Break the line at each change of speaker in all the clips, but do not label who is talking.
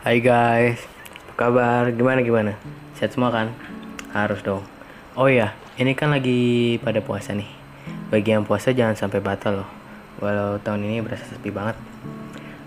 Hai guys, apa kabar? Gimana gimana? Sehat semua kan? Harus dong. Oh iya, ini kan lagi pada puasa nih. Bagi yang puasa jangan sampai batal loh. Walau tahun ini berasa sepi banget.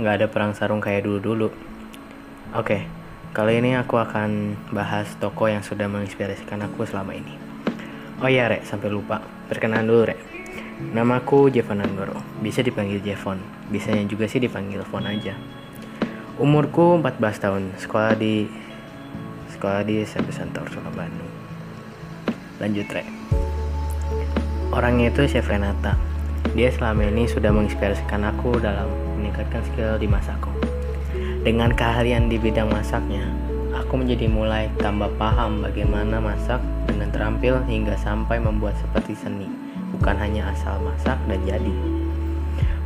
Nggak ada perang sarung kayak dulu-dulu. Oke, kali ini aku akan bahas toko yang sudah menginspirasikan aku selama ini. Oh iya Rek, sampai lupa. Perkenalan dulu Rek. Namaku Jevon Anggoro. Bisa dipanggil Jevon. Bisanya juga sih dipanggil Fon aja. Umurku 14 tahun, sekolah di sekolah di SMP Santor, Solo Bandung. Lanjut, Rek. Orangnya itu Chef Renata. Dia selama ini sudah menginspirasikan aku dalam meningkatkan skill di masakku. Dengan keahlian di bidang masaknya, aku menjadi mulai tambah paham bagaimana masak dengan terampil hingga sampai membuat seperti seni, bukan hanya asal masak dan jadi.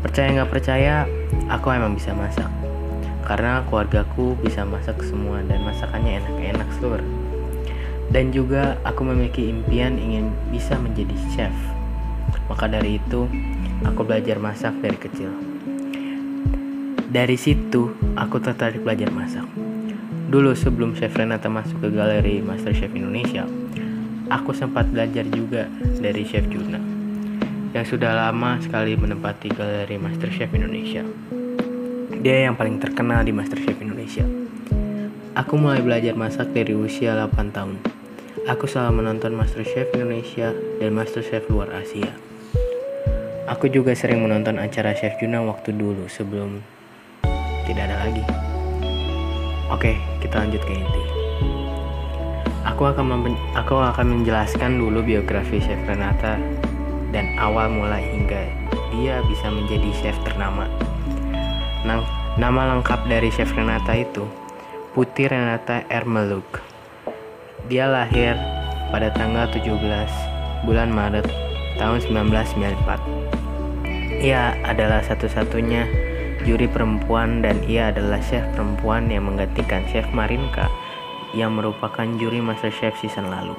Percaya nggak percaya, aku emang bisa masak karena keluargaku bisa masak semua dan masakannya enak-enak seluruh. Dan juga aku memiliki impian ingin bisa menjadi chef. Maka dari itu, aku belajar masak dari kecil. Dari situ, aku tertarik belajar masak. Dulu sebelum Chef Renata masuk ke galeri Master Chef Indonesia, aku sempat belajar juga dari Chef Juna yang sudah lama sekali menempati galeri Master Chef Indonesia. Dia yang paling terkenal di MasterChef Indonesia. Aku mulai belajar masak dari usia 8 tahun. Aku selalu menonton MasterChef Indonesia dan MasterChef luar Asia. Aku juga sering menonton acara Chef Juna waktu dulu sebelum tidak ada lagi. Oke, kita lanjut ke inti. Aku akan aku akan menjelaskan dulu biografi Chef Renata dan awal mulai hingga dia bisa menjadi chef ternama Nama lengkap dari Chef Renata itu Putih Renata Ermeluk. Dia lahir pada tanggal 17 bulan Maret tahun 1994. Ia adalah satu-satunya juri perempuan dan ia adalah chef perempuan yang menggantikan Chef Marinka yang merupakan juri MasterChef season lalu.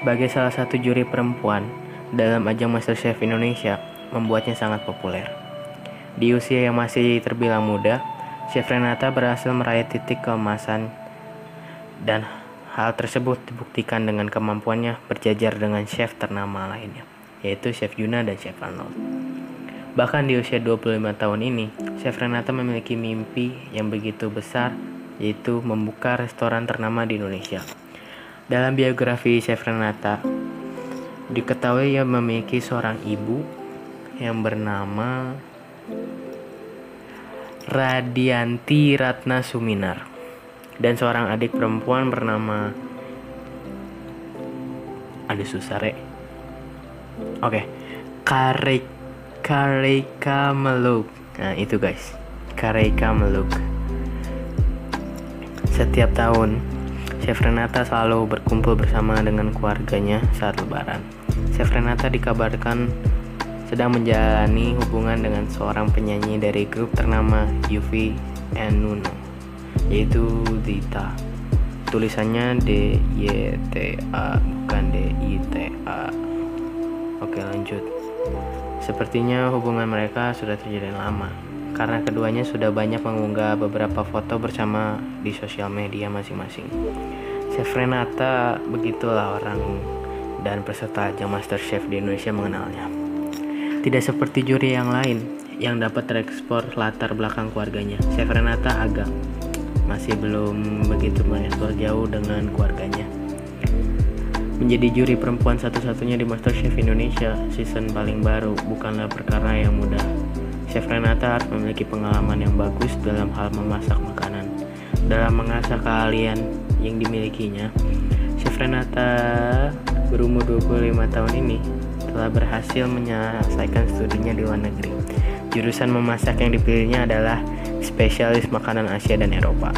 Sebagai salah satu juri perempuan dalam ajang MasterChef Indonesia membuatnya sangat populer. Di usia yang masih terbilang muda, Chef Renata berhasil meraih titik keemasan dan hal tersebut dibuktikan dengan kemampuannya berjajar dengan chef ternama lainnya, yaitu Chef Yuna dan Chef Arnold. Bahkan di usia 25 tahun ini, Chef Renata memiliki mimpi yang begitu besar, yaitu membuka restoran ternama di Indonesia. Dalam biografi Chef Renata, diketahui ia memiliki seorang ibu yang bernama Radianti Ratna Suminar. Dan seorang adik perempuan bernama ada susare oke. Kare Kareka Meluk. Nah itu guys. Kareka Meluk. Setiap tahun Chef Renata selalu berkumpul bersama dengan keluarganya saat lebaran. Chef Renata dikabarkan sedang menjalani hubungan dengan seorang penyanyi dari grup ternama Yuvi and Nuno, yaitu Dita. Tulisannya D Y T A bukan D I T A. Oke lanjut. Sepertinya hubungan mereka sudah terjalin lama karena keduanya sudah banyak mengunggah beberapa foto bersama di sosial media masing-masing. Chef Renata begitulah orang dan peserta ajang MasterChef di Indonesia mengenalnya. Tidak seperti juri yang lain yang dapat terekspor latar belakang keluarganya. Chef Renata agak masih belum begitu mengeksplor jauh dengan keluarganya. Menjadi juri perempuan satu-satunya di MasterChef Indonesia season paling baru bukanlah perkara yang mudah. Chef Renata harus memiliki pengalaman yang bagus dalam hal memasak makanan. Dalam mengasah keahlian yang dimilikinya, Chef Renata berumur 25 tahun ini telah berhasil menyelesaikan studinya di luar negeri. Jurusan memasak yang dipilihnya adalah spesialis makanan Asia dan Eropa.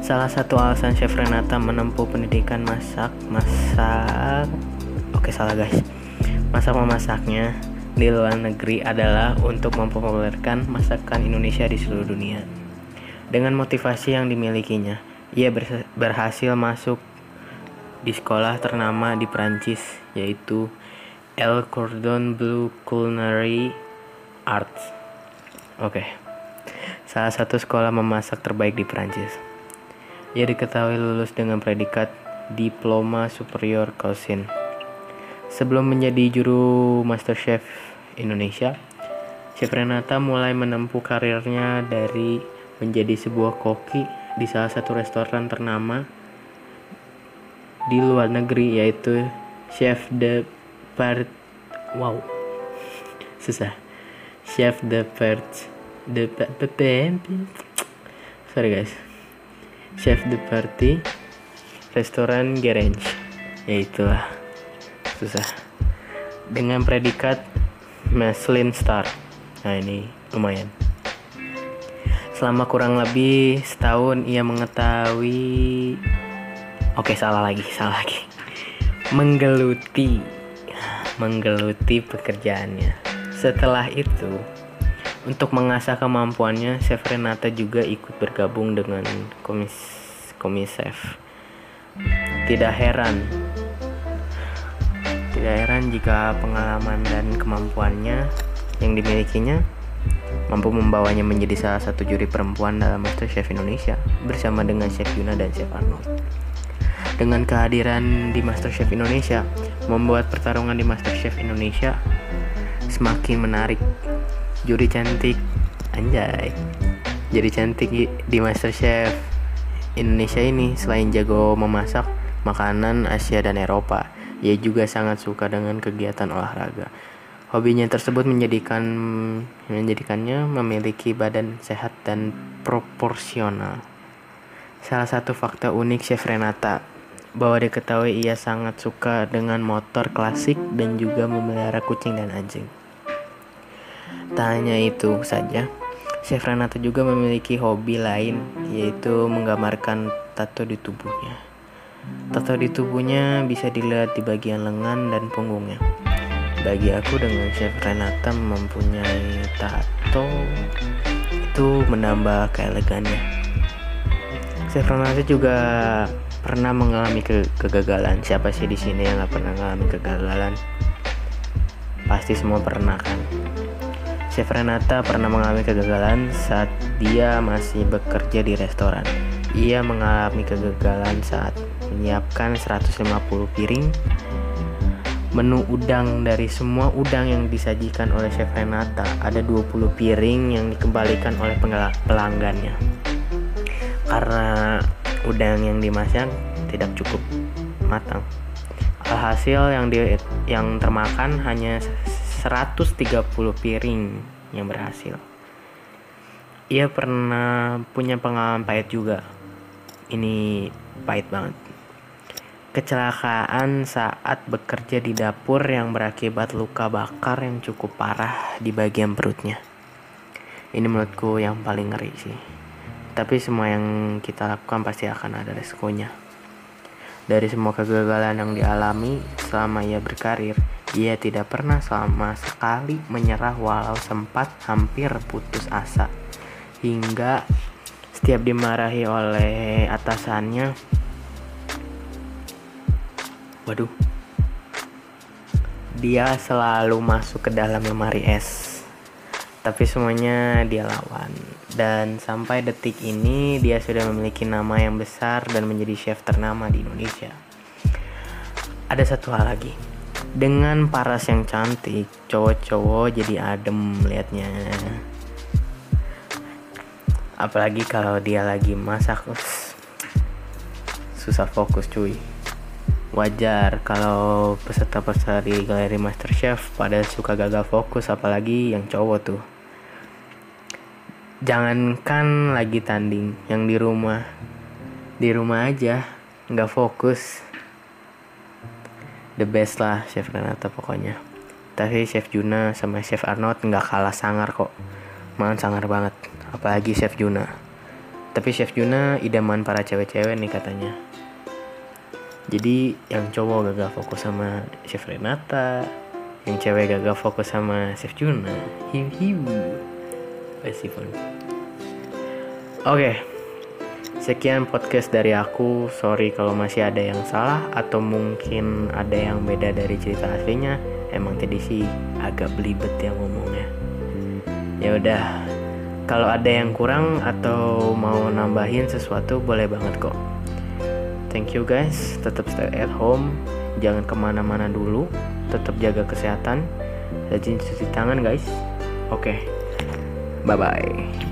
Salah satu alasan Chef Renata menempuh pendidikan masak, masak, oke salah guys, masak memasaknya di luar negeri adalah untuk mempopulerkan masakan Indonesia di seluruh dunia. Dengan motivasi yang dimilikinya, ia berhasil masuk di sekolah ternama di Prancis yaitu El Cordon Bleu Culinary Arts. Oke. Okay. salah satu sekolah memasak terbaik di Prancis. Ia diketahui lulus dengan predikat Diploma Superior Cuisine. Sebelum menjadi juru Master Chef Indonesia, Chef Renata mulai menempuh karirnya dari menjadi sebuah koki di salah satu restoran ternama di luar negeri yaitu Chef de Part wow. Susah. Chef de Part de sorry guys. Chef de Party restoran Gerange. Yaitulah susah. Dengan predikat Michelin Star. Nah ini lumayan. Selama kurang lebih setahun ia mengetahui oke salah lagi salah lagi menggeluti menggeluti pekerjaannya setelah itu untuk mengasah kemampuannya, Chef Renata juga ikut bergabung dengan komis komisef. Tidak heran, tidak heran jika pengalaman dan kemampuannya yang dimilikinya mampu membawanya menjadi salah satu juri perempuan dalam Master Chef Indonesia bersama dengan Chef Yuna dan Chef Arnold. Dengan kehadiran di Master Chef Indonesia, membuat pertarungan di Master Chef Indonesia semakin menarik. Juri cantik anjay. Jadi cantik di MasterChef Indonesia ini selain jago memasak makanan Asia dan Eropa ia juga sangat suka dengan kegiatan olahraga. Hobinya tersebut menjadikan menjadikannya memiliki badan sehat dan proporsional. Salah satu fakta unik Chef Renata bahwa diketahui ia sangat suka dengan motor klasik dan juga memelihara kucing dan anjing Tak hanya itu saja, Chef Renata juga memiliki hobi lain yaitu menggambarkan tato di tubuhnya. Tato di tubuhnya bisa dilihat di bagian lengan dan punggungnya. Bagi aku dengan Chef Renata mempunyai tato itu menambah keelegannya. Chef Renata juga pernah mengalami ke kegagalan. Siapa sih di sini yang gak pernah mengalami kegagalan? Pasti semua pernah kan. Chef Renata pernah mengalami kegagalan saat dia masih bekerja di restoran. Ia mengalami kegagalan saat menyiapkan 150 piring menu udang dari semua udang yang disajikan oleh Chef Renata ada 20 piring yang dikembalikan oleh pelanggannya karena udang yang dimasak tidak cukup matang alhasil yang di, yang termakan hanya 130 piring yang berhasil. Ia pernah punya pengalaman pahit juga. Ini pahit banget. Kecelakaan saat bekerja di dapur yang berakibat luka bakar yang cukup parah di bagian perutnya. Ini menurutku yang paling ngeri sih. Tapi semua yang kita lakukan pasti akan ada resikonya. Dari semua kegagalan yang dialami selama ia berkarir, ia tidak pernah sama sekali menyerah walau sempat hampir putus asa. Hingga setiap dimarahi oleh atasannya, waduh, dia selalu masuk ke dalam lemari es. Tapi semuanya dia lawan. Dan sampai detik ini dia sudah memiliki nama yang besar dan menjadi chef ternama di Indonesia. Ada satu hal lagi dengan paras yang cantik cowok-cowok jadi adem liatnya apalagi kalau dia lagi masak susah fokus cuy wajar kalau peserta-peserta di galeri master chef pada suka gagal fokus apalagi yang cowok tuh. Jangankan lagi tanding yang di rumah. Di rumah aja nggak fokus. The best lah Chef Renata pokoknya. Tapi Chef Juna sama Chef Arnold nggak kalah sangar kok. Malah sangar banget apalagi Chef Juna. Tapi Chef Juna idaman para cewek-cewek nih katanya jadi yang cowok gagal fokus sama Chef Renata yang cewek gagal fokus sama Chef Juna hiu hiu oke. Sekian podcast dari aku. Sorry kalau masih ada yang salah atau mungkin ada yang beda dari cerita aslinya. Emang tadi sih agak belibet yang ngomongnya. Ya udah, kalau ada yang kurang atau mau nambahin sesuatu boleh banget kok thank you guys. Tetap stay at home. Jangan ke mana-mana dulu. Tetap jaga kesehatan. Rajin cuci tangan guys. Oke. Okay. bye bye